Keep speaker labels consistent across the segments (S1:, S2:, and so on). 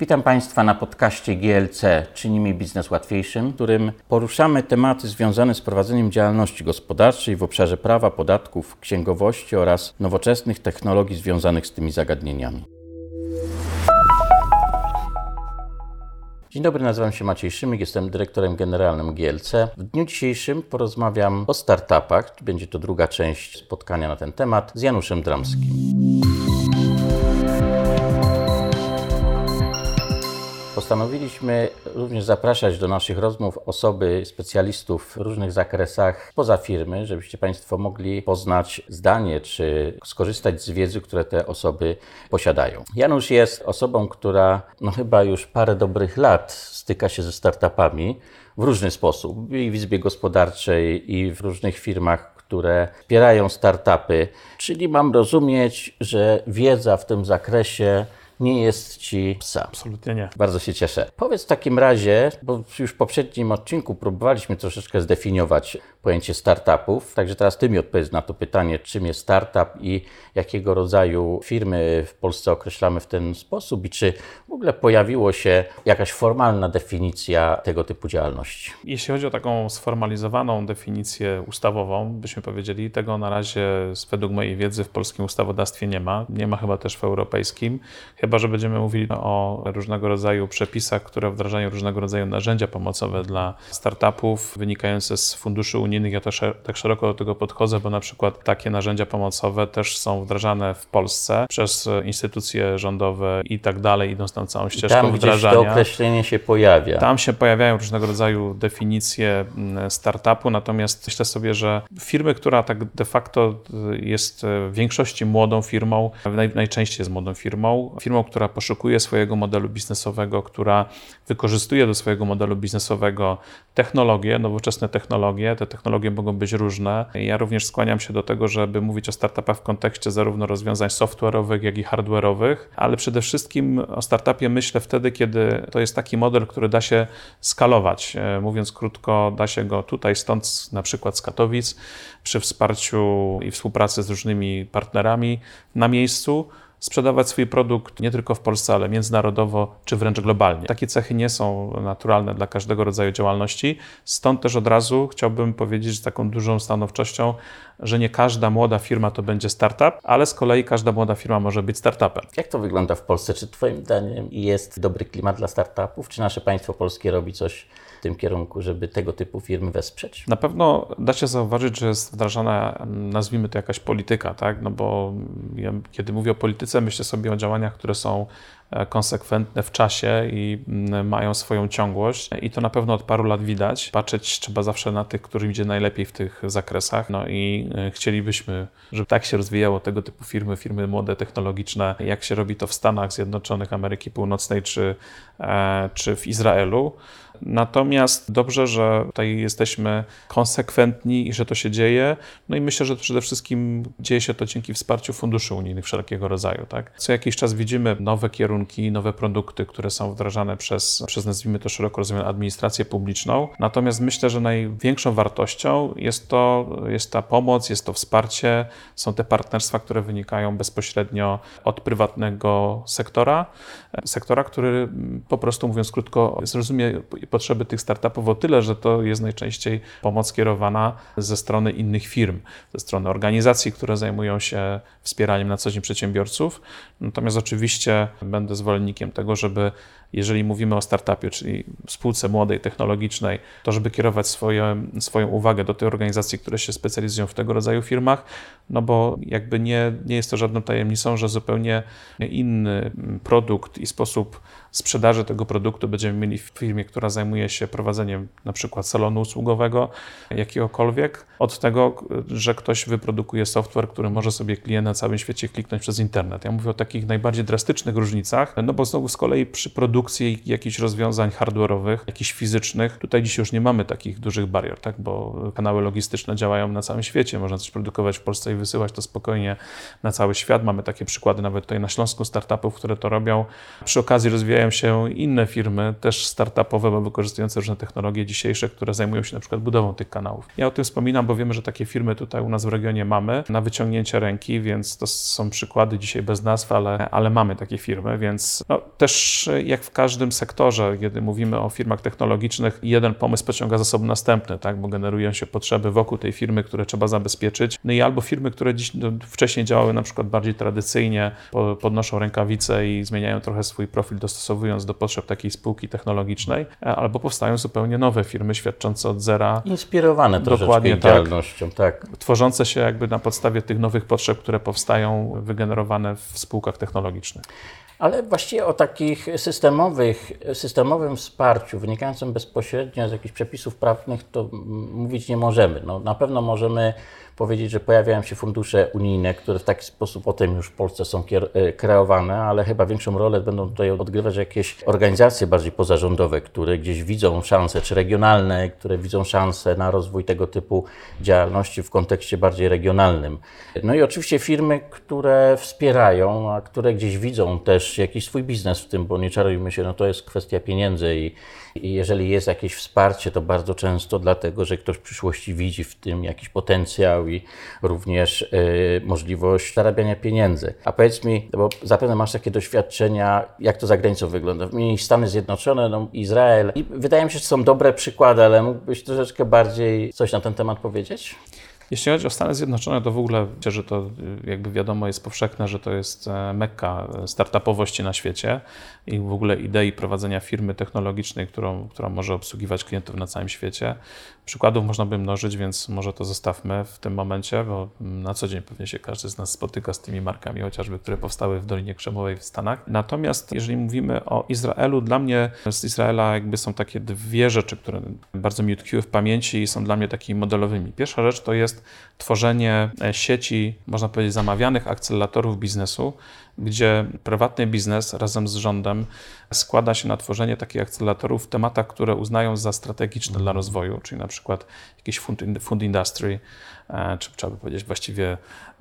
S1: Witam Państwa na podcaście GLC Czyni mi biznes łatwiejszym, w którym poruszamy tematy związane z prowadzeniem działalności gospodarczej w obszarze prawa, podatków, księgowości oraz nowoczesnych technologii związanych z tymi zagadnieniami. Dzień dobry, nazywam się Maciej Szymyk, jestem dyrektorem generalnym GLC. W dniu dzisiejszym porozmawiam o startupach, będzie to druga część spotkania na ten temat, z Januszem Dramskim. Postanowiliśmy również zapraszać do naszych rozmów osoby, specjalistów w różnych zakresach poza firmy, żebyście Państwo mogli poznać zdanie czy skorzystać z wiedzy, które te osoby posiadają. Janusz jest osobą, która no chyba już parę dobrych lat styka się ze startupami w różny sposób i w Izbie Gospodarczej, i w różnych firmach, które wspierają startupy. Czyli mam rozumieć, że wiedza w tym zakresie nie jest ci psa.
S2: Absolutnie nie.
S1: Bardzo się cieszę. Powiedz w takim razie, bo już w poprzednim odcinku próbowaliśmy troszeczkę zdefiniować pojęcie startupów, także teraz Ty mi odpowiedz na to pytanie, czym jest startup i jakiego rodzaju firmy w Polsce określamy w ten sposób i czy w ogóle pojawiło się jakaś formalna definicja tego typu działalności.
S2: Jeśli chodzi o taką sformalizowaną definicję ustawową, byśmy powiedzieli, tego na razie według mojej wiedzy w polskim ustawodawstwie nie ma. Nie ma chyba też w europejskim. Chyba, że będziemy mówili o różnego rodzaju przepisach, które wdrażają różnego rodzaju narzędzia pomocowe dla startupów wynikające z funduszy unijnych. Ja też tak szeroko do tego podchodzę, bo na przykład takie narzędzia pomocowe też są wdrażane w Polsce przez instytucje rządowe i tak dalej, idąc tą całą ścieżką
S1: tam,
S2: wdrażania.
S1: to określenie się pojawia.
S2: Tam się pojawiają różnego rodzaju definicje mm, startupu, natomiast myślę sobie, że firmy, która tak de facto jest w większości młodą firmą, najczęściej jest młodą firmą firmą, która poszukuje swojego modelu biznesowego, która wykorzystuje do swojego modelu biznesowego technologie, nowoczesne technologie. Te technologie mogą być różne. Ja również skłaniam się do tego, żeby mówić o startupach w kontekście zarówno rozwiązań software'owych, jak i hardware'owych, ale przede wszystkim o startupie myślę wtedy, kiedy to jest taki model, który da się skalować. E, mówiąc krótko, da się go tutaj, stąd na przykład z Katowic, przy wsparciu i współpracy z różnymi partnerami na miejscu sprzedawać swój produkt nie tylko w Polsce, ale międzynarodowo czy wręcz globalnie. Takie cechy nie są naturalne dla każdego rodzaju działalności, stąd też od razu chciałbym powiedzieć z taką dużą stanowczością, że nie każda młoda firma to będzie startup, ale z kolei każda młoda firma może być startupem.
S1: Jak to wygląda w Polsce? Czy Twoim zdaniem jest dobry klimat dla startupów? Czy nasze państwo polskie robi coś w tym kierunku, żeby tego typu firmy wesprzeć?
S2: Na pewno da się zauważyć, że jest wdrażana, nazwijmy to jakaś polityka, tak? No bo ja, kiedy mówię o polityce, myślę sobie o działaniach, które są E, konsekwentne w czasie i mm, mają swoją ciągłość. I to na pewno od paru lat widać. Patrzeć trzeba zawsze na tych, którym idzie najlepiej w tych zakresach. No i e, chcielibyśmy, żeby tak się rozwijało tego typu firmy, firmy młode, technologiczne, jak się robi to w Stanach Zjednoczonych Ameryki Północnej czy, e, czy w Izraelu. Natomiast dobrze, że tutaj jesteśmy konsekwentni i że to się dzieje. No i myślę, że przede wszystkim dzieje się to dzięki wsparciu funduszy unijnych wszelkiego rodzaju. Tak? Co jakiś czas widzimy nowe kierunki, nowe produkty, które są wdrażane przez, przez nazwijmy to szeroko rozumianą administrację publiczną. Natomiast myślę, że największą wartością jest to jest ta pomoc, jest to wsparcie, są te partnerstwa, które wynikają bezpośrednio od prywatnego sektora, sektora, który po prostu mówiąc krótko zrozumie potrzeby tych startupów o tyle, że to jest najczęściej pomoc kierowana ze strony innych firm, ze strony organizacji, które zajmują się wspieraniem na co dzień przedsiębiorców. Natomiast oczywiście będę zwolennikiem tego, żeby jeżeli mówimy o startupie, czyli spółce młodej, technologicznej, to żeby kierować swoje, swoją uwagę do tych organizacji, które się specjalizują w tego rodzaju firmach, no bo jakby nie, nie jest to żadną tajemnicą, że zupełnie inny produkt i sposób sprzedaży tego produktu będziemy mieli w firmie, która zajmuje się prowadzeniem na przykład salonu usługowego, jakiegokolwiek, od tego, że ktoś wyprodukuje software, który może sobie klient na całym świecie kliknąć przez internet. Ja mówię o takich najbardziej drastycznych różnicach, no bo znowu z kolei przy produkcji jakichś rozwiązań hardware'owych, jakichś fizycznych, tutaj dziś już nie mamy takich dużych barier, tak, bo kanały logistyczne działają na całym świecie, można coś produkować w Polsce i wysyłać to spokojnie na cały świat. Mamy takie przykłady nawet tutaj na Śląsku startupów, które to robią. Przy okazji rozwijają się inne firmy, też startupowe, bo wykorzystujące różne technologie dzisiejsze, które zajmują się na przykład budową tych kanałów. Ja o tym wspominam, bo wiemy, że takie firmy tutaj u nas w regionie mamy na wyciągnięcie ręki, więc to są przykłady dzisiaj bez nazw, ale, ale mamy takie firmy, więc no, też jak w każdym sektorze, kiedy mówimy o firmach technologicznych, jeden pomysł pociąga za sobą następny, tak, bo generują się potrzeby wokół tej firmy, które trzeba zabezpieczyć. No i albo firmy, które dziś, no, wcześniej działały na przykład bardziej tradycyjnie, podnoszą rękawice i zmieniają trochę swój profil, dostosowując do potrzeb takiej spółki technologicznej, albo powstają zupełnie nowe firmy świadczące od zera.
S1: Inspirowane dokładnie tak, działalnością, tak.
S2: Tworzące się jakby na podstawie tych nowych potrzeb, które powstają, wygenerowane w spółkach technologicznych.
S1: Ale właściwie o takich systemowych, systemowym wsparciu wynikającym bezpośrednio z jakichś przepisów prawnych to mówić nie możemy. No, na pewno możemy powiedzieć, że pojawiają się fundusze unijne, które w taki sposób potem już w Polsce są e, kreowane, ale chyba większą rolę będą tutaj odgrywać jakieś organizacje bardziej pozarządowe, które gdzieś widzą szanse, czy regionalne, które widzą szanse na rozwój tego typu działalności w kontekście bardziej regionalnym. No i oczywiście firmy, które wspierają, a które gdzieś widzą też jakiś swój biznes w tym, bo nie czarujmy się, no to jest kwestia pieniędzy i i jeżeli jest jakieś wsparcie, to bardzo często dlatego, że ktoś w przyszłości widzi w tym jakiś potencjał i również y, możliwość zarabiania pieniędzy. A powiedz mi, bo zapewne masz takie doświadczenia, jak to za granicą wygląda. Wymienić Stany Zjednoczone, no, Izrael. I wydaje mi się, że są dobre przykłady, ale mógłbyś troszeczkę bardziej coś na ten temat powiedzieć?
S2: Jeśli chodzi o Stany Zjednoczone, to w ogóle myślę, że to jakby wiadomo jest powszechne, że to jest e, mekka startupowości na świecie i w ogóle idei prowadzenia firmy technologicznej, którą, która może obsługiwać klientów na całym świecie. Przykładów można by mnożyć, więc może to zostawmy w tym momencie, bo na co dzień pewnie się każdy z nas spotyka z tymi markami, chociażby, które powstały w Dolinie Krzemowej w Stanach. Natomiast jeżeli mówimy o Izraelu, dla mnie z Izraela jakby są takie dwie rzeczy, które bardzo mi utkwiły w pamięci i są dla mnie takimi modelowymi. Pierwsza rzecz to jest tworzenie e, sieci, można powiedzieć, zamawianych akceleratorów biznesu, gdzie prywatny biznes razem z rządem składa się na tworzenie takich akceleratorów w tematach, które uznają za strategiczne dla rozwoju, czyli na przykład jakiś food, food industry, e, czy trzeba by powiedzieć właściwie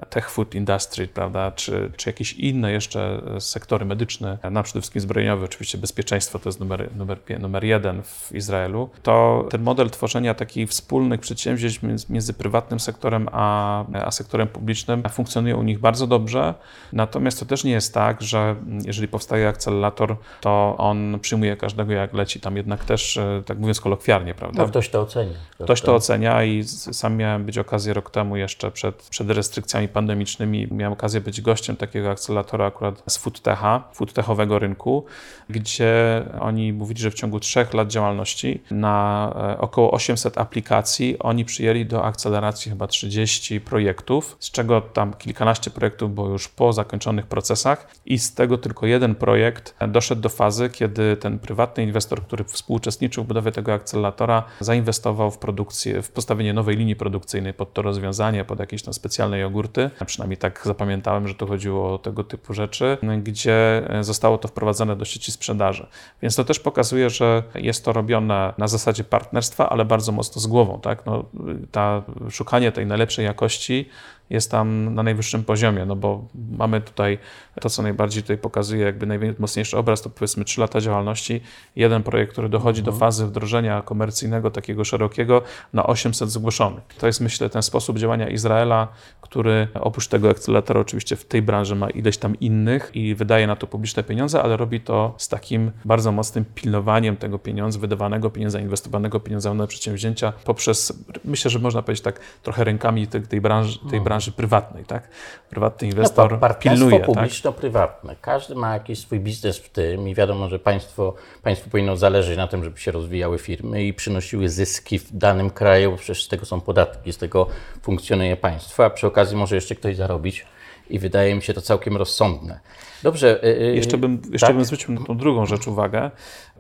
S2: tech food industry, prawda, czy, czy jakieś inne jeszcze sektory medyczne, na przede wszystkim zbrojeniowe, oczywiście bezpieczeństwo to jest numer, numer, numer jeden w Izraelu, to ten model tworzenia takich wspólnych przedsięwzięć między, między prywatnym sektorem a, a sektorem publicznym funkcjonuje u nich bardzo dobrze, natomiast to też nie jest tak, że jeżeli powstaje akcelerator, to on przyjmuje każdego jak leci, tam jednak też, e, tak mówiąc kolokwialnie, prawda?
S1: No, ktoś to ocenia.
S2: Ktoś to ocenia i sam miałem być okazję rok temu jeszcze przed, przed restrykcjami pandemicznymi miałem okazję być gościem takiego akceleratora akurat z foodtecha, foodtechowego rynku, gdzie oni mówili, że w ciągu trzech lat działalności na e, około 800 aplikacji oni przyjęli do akceleracji chyba 30 projektów, z czego tam kilkanaście projektów było już po zakończonych procesach i z tego tylko jeden projekt doszedł do fazy, kiedy ten prywatny inwestor, który współuczestniczył w budowie tego akceleratora, zainwestował w produkcję, w postawienie nowej linii produkcyjnej pod to rozwiązanie, pod jakieś tam specjalne jogurty, przynajmniej tak zapamiętałem, że to chodziło o tego typu rzeczy, gdzie zostało to wprowadzone do sieci sprzedaży. Więc to też pokazuje, że jest to robione na zasadzie partnerstwa, ale bardzo mocno z głową. Tak? No, ta, szukanie tej najlepszej jakości jest tam na najwyższym poziomie, no bo mamy tutaj to, co najbardziej tutaj pokazuje jakby najmocniejszy obraz, to powiedzmy 3 lata działalności, jeden projekt, który dochodzi mhm. do fazy wdrożenia komercyjnego, takiego szerokiego, na 800 zgłoszonych. To jest myślę ten sposób działania Izraela, który oprócz tego akceleratora oczywiście w tej branży ma ileś tam innych i wydaje na to publiczne pieniądze, ale robi to z takim bardzo mocnym pilnowaniem tego pieniądza, wydawanego pieniądza, inwestowanego pieniądza na przedsięwzięcia poprzez, myślę, że można powiedzieć tak, trochę rękami tej, tej branży, tej mhm. branży branży prywatnej, tak? Prywatny no inwestor no, pilnuje.
S1: Publiczno-prywatne. Tak? Każdy ma jakiś swój biznes w tym i wiadomo, że państwo, państwu powinno zależeć na tym, żeby się rozwijały firmy i przynosiły zyski w danym kraju, bo przecież z tego są podatki, z tego funkcjonuje państwo, a przy okazji może jeszcze ktoś zarobić i wydaje mi się to całkiem rozsądne. Dobrze.
S2: Yy, jeszcze bym, jeszcze tak? bym zwrócił na tą drugą rzecz uwagę.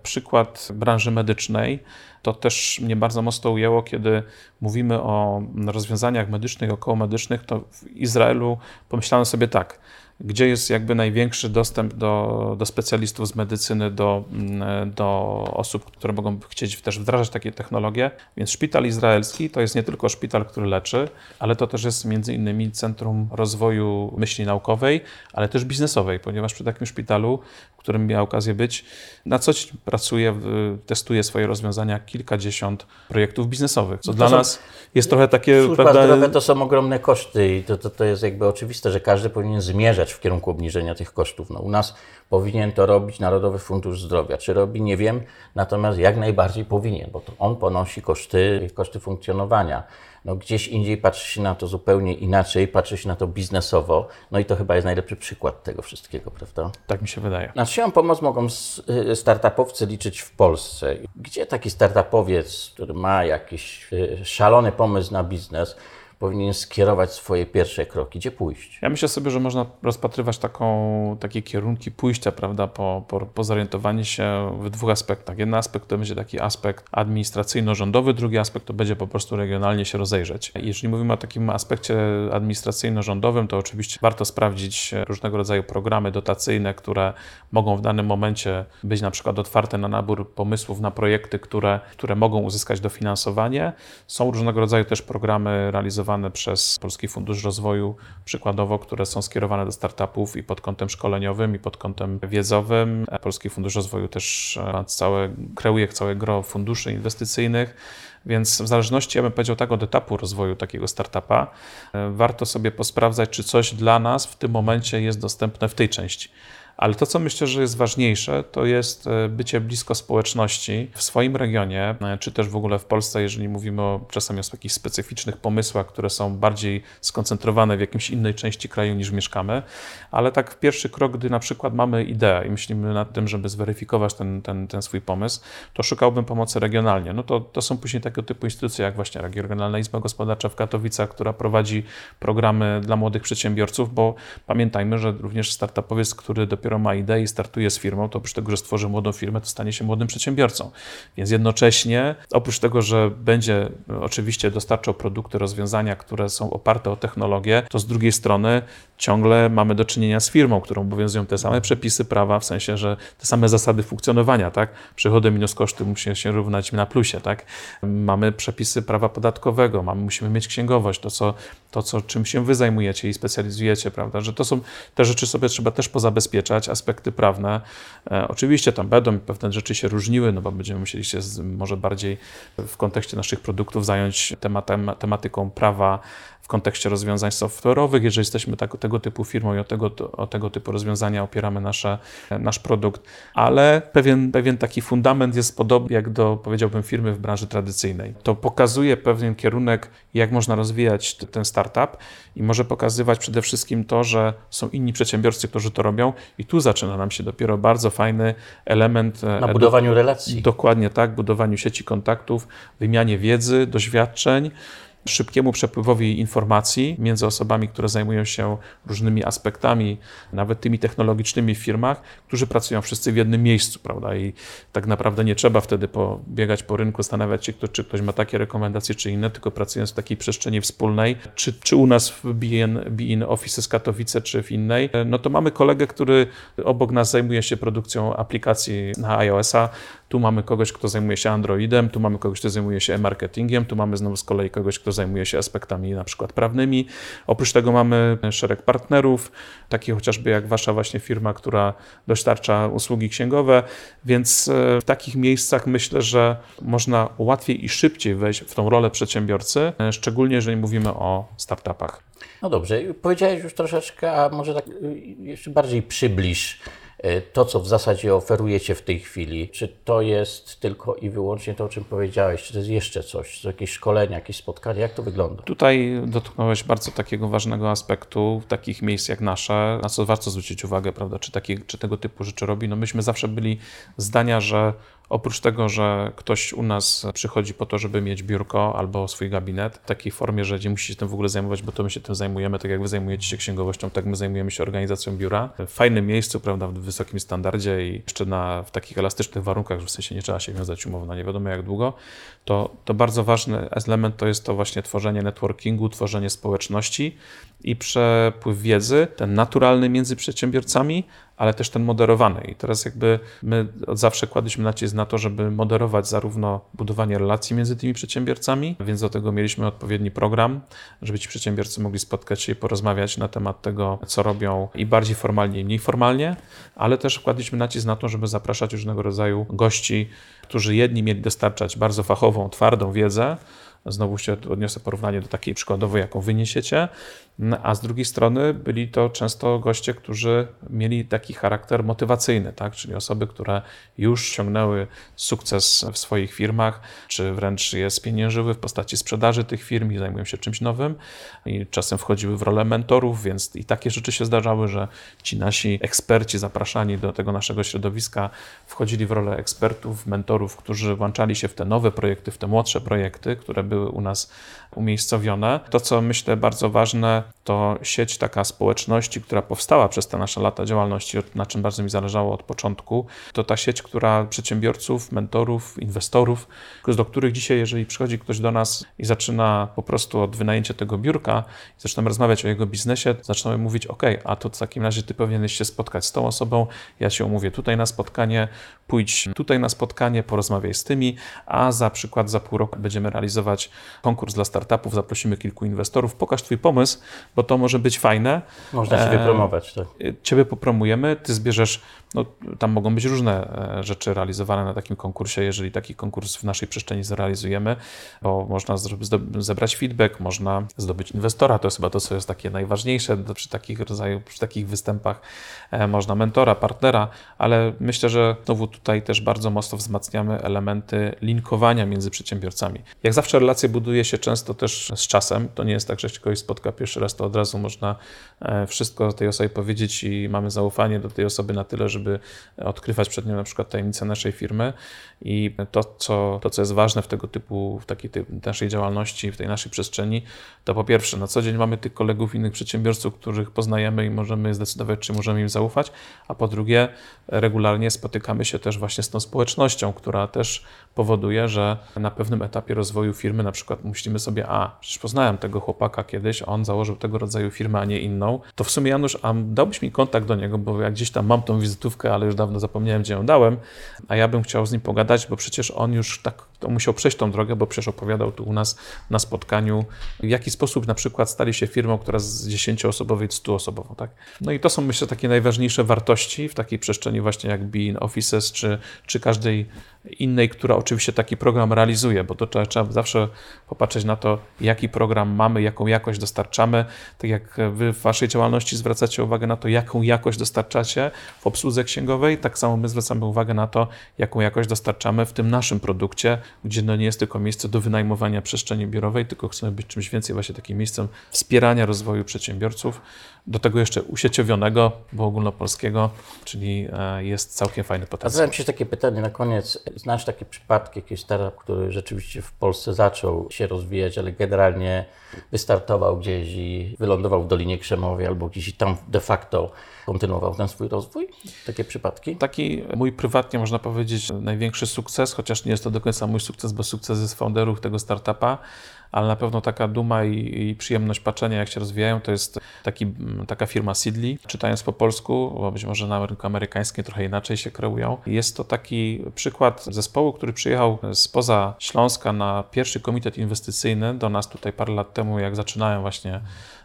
S2: Przykład branży medycznej to też mnie bardzo mocno ujęło, kiedy mówimy o rozwiązaniach medycznych, około medycznych, to w Izraelu pomyślałem sobie tak, gdzie jest jakby największy dostęp do, do specjalistów z medycyny, do, mm, do osób, które mogą chcieć też wdrażać takie technologie. Więc szpital izraelski to jest nie tylko szpital, który leczy, ale to też jest między innymi Centrum Rozwoju Myśli Naukowej, ale też biznesowej, ponieważ przy takim szpitalu, w którym miała okazję być, na co dzień pracuje, testuje swoje rozwiązania kilkadziesiąt projektów biznesowych, co no dla są, nas jest trochę takie...
S1: Służba prawda, zdrowia to są ogromne koszty i to, to, to jest jakby oczywiste, że każdy powinien zmierzać w kierunku obniżenia tych kosztów. No, u nas powinien to robić Narodowy Fundusz Zdrowia. Czy robi, nie wiem, natomiast jak najbardziej powinien, bo to on ponosi koszty, koszty funkcjonowania. No, gdzieś indziej patrzy się na to zupełnie inaczej, patrzy się na to biznesowo, no i to chyba jest najlepszy przykład tego wszystkiego, prawda?
S2: Tak mi się wydaje.
S1: Na czyją pomoc mogą y, startupowcy liczyć w Polsce? Gdzie taki startupowiec, który ma jakiś y, szalony pomysł na biznes, powinien skierować swoje pierwsze kroki? Gdzie pójść?
S2: Ja myślę sobie, że można rozpatrywać taką, takie kierunki pójścia, prawda, po, po, po się w dwóch aspektach. Jeden aspekt to będzie taki aspekt administracyjno-rządowy, drugi aspekt to będzie po prostu regionalnie się rozejrzeć. Jeżeli mówimy o takim aspekcie administracyjno-rządowym, to oczywiście warto sprawdzić różnego rodzaju programy dotacyjne, które mogą w danym momencie być na przykład otwarte na nabór pomysłów na projekty, które, które mogą uzyskać dofinansowanie. Są różnego rodzaju też programy realizowane realizowane przez Polski Fundusz Rozwoju, przykładowo, które są skierowane do startupów i pod kątem szkoleniowym, i pod kątem wiedzowym. Polski Fundusz Rozwoju też ma całe, kreuje całe gro funduszy inwestycyjnych. Więc w zależności, ja bym powiedział tak, od etapu rozwoju takiego startupa, warto sobie posprawdzać, czy coś dla nas w tym momencie jest dostępne w tej części. Ale to, co myślę, że jest ważniejsze, to jest e, bycie blisko społeczności w swoim regionie, e, czy też w ogóle w Polsce, jeżeli mówimy o, czasami o jakichś specyficznych pomysłach, które są bardziej skoncentrowane w jakimś innej części kraju niż mieszkamy. Ale tak pierwszy krok, gdy na przykład mamy ideę i myślimy nad tym, żeby zweryfikować ten, ten, ten swój pomysł, to szukałbym pomocy regionalnie. No to, to są później tego typu instytucje, jak właśnie Regionalna Izba Gospodarcza w Katowicach, która prowadzi programy dla młodych przedsiębiorców, bo pamiętajmy, że również startupowiec, który dopiero dopiero ma ideę i startuje z firmą, to oprócz tego, że stworzy młodą firmę, to stanie się młodym przedsiębiorcą. Więc jednocześnie, oprócz tego, że będzie oczywiście dostarczał produkty, rozwiązania, które są oparte o technologię, to z drugiej strony ciągle mamy do czynienia z firmą, którą obowiązują te same przepisy prawa, w sensie, że te same zasady funkcjonowania, tak? Przychody minus koszty musi się równać na plusie, tak? Mamy przepisy prawa podatkowego, mamy, musimy mieć księgowość, to, co, to co, czym się wy zajmujecie i specjalizujecie, prawda? Że to są, te rzeczy sobie trzeba też pozabezpieczać, aspekty prawne. E, oczywiście tam będą pewne rzeczy się różniły, no bo będziemy musieli się z, może bardziej w kontekście naszych produktów zająć tematem, tematyką prawa w kontekście rozwiązań software'owych. Jeżeli jesteśmy tak, tego typu firmą i o tego, o tego typu rozwiązania opieramy nasze, nasz produkt, ale pewien, pewien taki fundament jest podobny jak do, powiedziałbym, firmy w branży tradycyjnej. To pokazuje pewien kierunek, jak można rozwijać ten startup i może pokazywać przede wszystkim to, że są inni przedsiębiorcy, którzy to robią i tu zaczyna nam się dopiero bardzo fajny element.
S1: E, Na budowaniu relacji.
S2: Dokładnie tak, budowaniu sieci kontaktów, wymianie wiedzy, doświadczeń szybkiemu przepływowi informacji między osobami, które zajmują się różnymi aspektami, nawet tymi technologicznymi w firmach, którzy pracują wszyscy w jednym miejscu, prawda? I tak naprawdę nie trzeba wtedy biegać po rynku, zastanawiać się, kto, czy ktoś ma takie rekomendacje, czy inne, tylko pracując w takiej przestrzeni wspólnej, czy, czy u nas w BIN, BIN Office z Katowice, czy w innej, no to mamy kolegę, który obok nas zajmuje się produkcją aplikacji na iOS-a, tu mamy kogoś, kto zajmuje się Androidem, tu mamy kogoś, kto zajmuje się e-marketingiem, tu mamy znowu z kolei kogoś, kto zajmuje się aspektami na przykład prawnymi. Oprócz tego mamy szereg partnerów, takich chociażby jak wasza właśnie firma, która dostarcza usługi księgowe, więc e, w takich miejscach myślę, że można łatwiej i szybciej wejść w tą rolę przedsiębiorcy, e, szczególnie jeżeli mówimy o startupach.
S1: No dobrze, powiedziałeś już troszeczkę, a może tak y, jeszcze bardziej przybliż to, co w zasadzie oferujecie w tej chwili, czy to jest tylko i wyłącznie to, o czym powiedziałeś, czy to jest jeszcze coś, czy jakieś szkolenia, jakieś spotkania, jak to wygląda?
S2: Tutaj dotknąłeś bardzo takiego ważnego aspektu, takich miejsc jak nasze, na co warto zwrócić uwagę, prawda, czy, takie, czy tego typu rzeczy robi. No myśmy zawsze byli zdania, że Oprócz tego, że ktoś u nas przychodzi po to, żeby mieć biurko albo swój gabinet, w takiej formie, że nie musi się tym w ogóle zajmować, bo to my się tym zajmujemy, tak jak wy zajmujecie się księgowością, tak my zajmujemy się organizacją biura. W fajnym miejscu, prawda, w wysokim standardzie i jeszcze na, w takich elastycznych warunkach, że w sensie nie trzeba się wiązać umową na nie wiadomo jak długo, to, to bardzo ważny element to jest to właśnie tworzenie networkingu, tworzenie społeczności i przepływ wiedzy, ten naturalny między przedsiębiorcami, ale też ten moderowany. I teraz jakby my od zawsze kładliśmy nacisk na to, żeby moderować zarówno budowanie relacji między tymi przedsiębiorcami, więc do tego mieliśmy odpowiedni program, żeby ci przedsiębiorcy mogli spotkać się i porozmawiać na temat tego, co robią i bardziej formalnie, i mniej formalnie, ale też kładliśmy nacisk na to, żeby zapraszać różnego rodzaju gości, którzy jedni mieli dostarczać bardzo fachową, twardą wiedzę, Znowu się odniosę porównanie do takiej przykładowej, jaką wyniesiecie, a z drugiej strony byli to często goście, którzy mieli taki charakter motywacyjny, tak? czyli osoby, które już osiągnęły sukces w swoich firmach, czy wręcz je spieniężyły w postaci sprzedaży tych firm i zajmują się czymś nowym i czasem wchodziły w rolę mentorów, więc i takie rzeczy się zdarzały, że ci nasi eksperci zapraszani do tego naszego środowiska wchodzili w rolę ekspertów, mentorów, którzy włączali się w te nowe projekty, w te młodsze projekty, które były u nas umiejscowione. To, co myślę bardzo ważne, to sieć taka społeczności, która powstała przez te nasze lata działalności, na czym bardzo mi zależało od początku. To ta sieć, która przedsiębiorców, mentorów, inwestorów, do których dzisiaj, jeżeli przychodzi ktoś do nas i zaczyna po prostu od wynajęcia tego biurka i zaczynamy rozmawiać o jego biznesie, zaczynamy mówić, OK, a to w takim razie ty powinieneś się spotkać z tą osobą, ja się umówię tutaj na spotkanie, pójdź tutaj na spotkanie, porozmawiaj z tymi, a za przykład za pół roku będziemy realizować konkurs dla startupów, zaprosimy kilku inwestorów, pokaż twój pomysł, bo to może być fajne.
S1: Można Ciebie e, promować. Tak.
S2: Ciebie popromujemy, Ty zbierzesz, no, tam mogą być różne e, rzeczy realizowane na takim konkursie, jeżeli taki konkurs w naszej przestrzeni zrealizujemy, bo można zebrać feedback, można zdobyć inwestora, to jest chyba to, co jest takie najważniejsze przy takich rodzaju, przy takich występach, e, można mentora, partnera, ale myślę, że znowu tutaj też bardzo mocno wzmacniamy elementy linkowania między przedsiębiorcami. Jak zawsze relacje buduje się często też z czasem, to nie jest tak, że się kogoś spotka pierwszy raz, to od razu można e, wszystko tej osobie powiedzieć i mamy zaufanie do tej osoby na tyle, żeby odkrywać przed nią na przykład tajemnice naszej firmy. I to, co, to, co jest ważne w tego typu, w takiej naszej działalności, w tej naszej przestrzeni, to po pierwsze, na co dzień mamy tych kolegów, innych przedsiębiorców, których poznajemy i możemy zdecydować, czy możemy im zaufać, a po drugie, regularnie spotykamy się też właśnie z tą społecznością, która też powoduje, że na pewnym etapie rozwoju firmy na przykład myślimy sobie, a przecież poznałem tego chłopaka kiedyś, on założył tego rodzaju firmę, a nie inną, to w sumie Janusz, a dałbyś mi kontakt do niego, bo ja gdzieś tam mam tą wizytówkę, ale już dawno zapomniałem, gdzie ją dałem, a ja bym chciał z nim pogadać, bo przecież on już tak to musiał przejść tą drogę, bo przecież opowiadał tu u nas na spotkaniu, w jaki sposób na przykład stali się firmą, która z 10-osobowej 100-osobową. Tak? No i to są myślę takie najważniejsze wartości w takiej przestrzeni właśnie jak Being Offices, czy, czy każdej innej, która oczywiście taki program realizuje, bo to trzeba, trzeba zawsze popatrzeć na to, jaki program mamy, jaką jakość dostarczamy. Tak jak wy w waszej działalności zwracacie uwagę na to, jaką jakość dostarczacie w obsłudze księgowej, tak samo my zwracamy uwagę na to, jaką jakość dostarczamy w tym naszym produkcie, gdzie no nie jest tylko miejsce do wynajmowania przestrzeni biurowej, tylko chcemy być czymś więcej, właśnie takim miejscem wspierania rozwoju przedsiębiorców, do tego jeszcze usieciowionego, bo ogólnopolskiego, czyli e, jest całkiem fajny potencjał.
S1: A zadałem się takie pytanie na koniec. Znasz takie przypadki, jakiś startup, który rzeczywiście w Polsce zaczął się rozwijać, ale generalnie wystartował gdzieś i wylądował w Dolinie Krzemowej albo gdzieś i tam de facto kontynuował ten swój rozwój? Takie przypadki?
S2: Taki mój prywatnie, można powiedzieć, największy sukces, chociaż nie jest to do końca mój sukces, bo sukces jest founderów tego startupa, ale na pewno taka duma i, i, przyjemność patrzenia, jak się rozwijają, to jest taki, taka firma Sidley. Czytając po polsku, bo być może na rynku amerykańskim trochę inaczej się kreują. Jest to taki przykład zespołu, który przyjechał spoza Śląska na pierwszy komitet inwestycyjny do nas tutaj parę lat temu, jak zaczynałem właśnie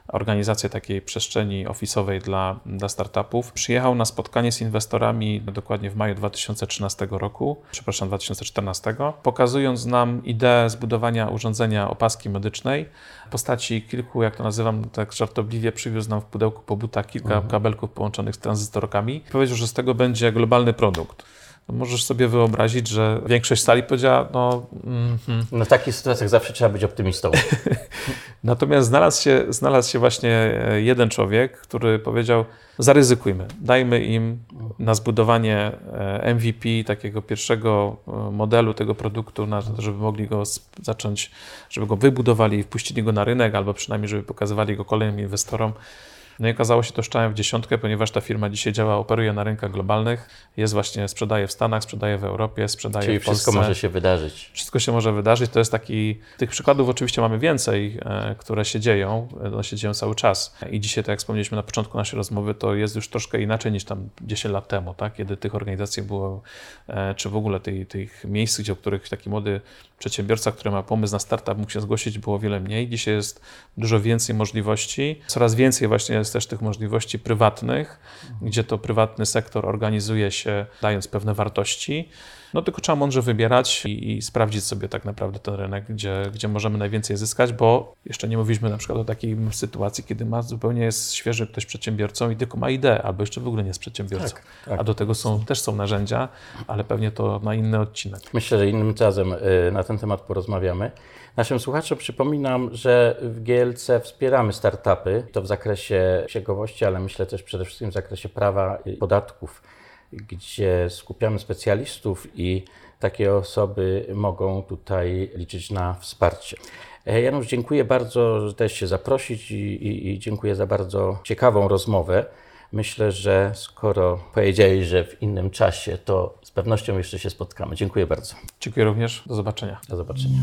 S2: organizację takiej przestrzeni ofisowej dla, dla startupów. Przyjechał na spotkanie z inwestorami dokładnie w maju 2013 roku, przepraszam, 2014, pokazując nam ideę zbudowania urządzenia opaski medycznej w postaci kilku, jak to nazywam, tak żartobliwie przywiózł nam w pudełku po butach kilka mhm. kabelków połączonych z tranzystorkami. Powiedział, że z tego będzie globalny produkt no możesz sobie wyobrazić, że większość sali powiedziała, no... Mm,
S1: no w takich sytuacjach zawsze trzeba być optymistą.
S2: Natomiast znalazł się, znalazł się właśnie jeden człowiek, który powiedział: zaryzykujmy, dajmy im na zbudowanie MVP, takiego pierwszego modelu tego produktu, na to, żeby mogli go zacząć, żeby go wybudowali i wpuścili go na rynek, albo przynajmniej, żeby pokazywali go kolejnym inwestorom. No i okazało się to szczałem w dziesiątkę, ponieważ ta firma dzisiaj działa, operuje na rynkach globalnych, jest właśnie, sprzedaje w Stanach, sprzedaje w Europie, sprzedaje
S1: Czyli
S2: w Polsce.
S1: wszystko może się wydarzyć.
S2: Wszystko się może wydarzyć. To jest taki, tych przykładów oczywiście mamy więcej, e, które się dzieją, one się dzieją cały czas. I dzisiaj, tak jak wspomnieliśmy na początku naszej rozmowy, to jest już troszkę inaczej niż tam 10 lat temu, tak? kiedy tych organizacji było, e, czy w ogóle tych, tych miejsc, gdzie, o których taki młody przedsiębiorca, który ma pomysł na startup, mógł się zgłosić, było wiele mniej. Dzisiaj jest dużo więcej możliwości. Coraz więcej właśnie jest też tych możliwości prywatnych, gdzie to prywatny sektor organizuje się, dając pewne wartości. No tylko trzeba mądrze wybierać i, i, sprawdzić sobie tak naprawdę ten rynek, gdzie, gdzie możemy najwięcej zyskać, bo jeszcze nie mówiliśmy na przykład o takiej sytuacji, kiedy ma zupełnie jest świeży ktoś przedsiębiorcą i tylko ma ideę, albo jeszcze w ogóle nie jest przedsiębiorcą. Tak, tak. A do tego są, też są narzędzia, ale pewnie to na inny odcinek.
S1: Myślę, że innym razem y, na ten temat porozmawiamy. Naszym słuchaczom przypominam, że w GLC wspieramy startupy, to w zakresie księgowości, ale myślę też przede wszystkim w zakresie prawa i podatków gdzie skupiamy specjalistów i takie osoby mogą tutaj liczyć na wsparcie. E, Janusz, dziękuję bardzo, że też się zaprosić i, i, i, dziękuję za bardzo ciekawą rozmowę. Myślę, że skoro powiedziałeś, że w innym czasie, to z pewnością jeszcze się spotkamy. Dziękuję bardzo.
S2: Dziękuję również. Do zobaczenia.
S1: Do zobaczenia.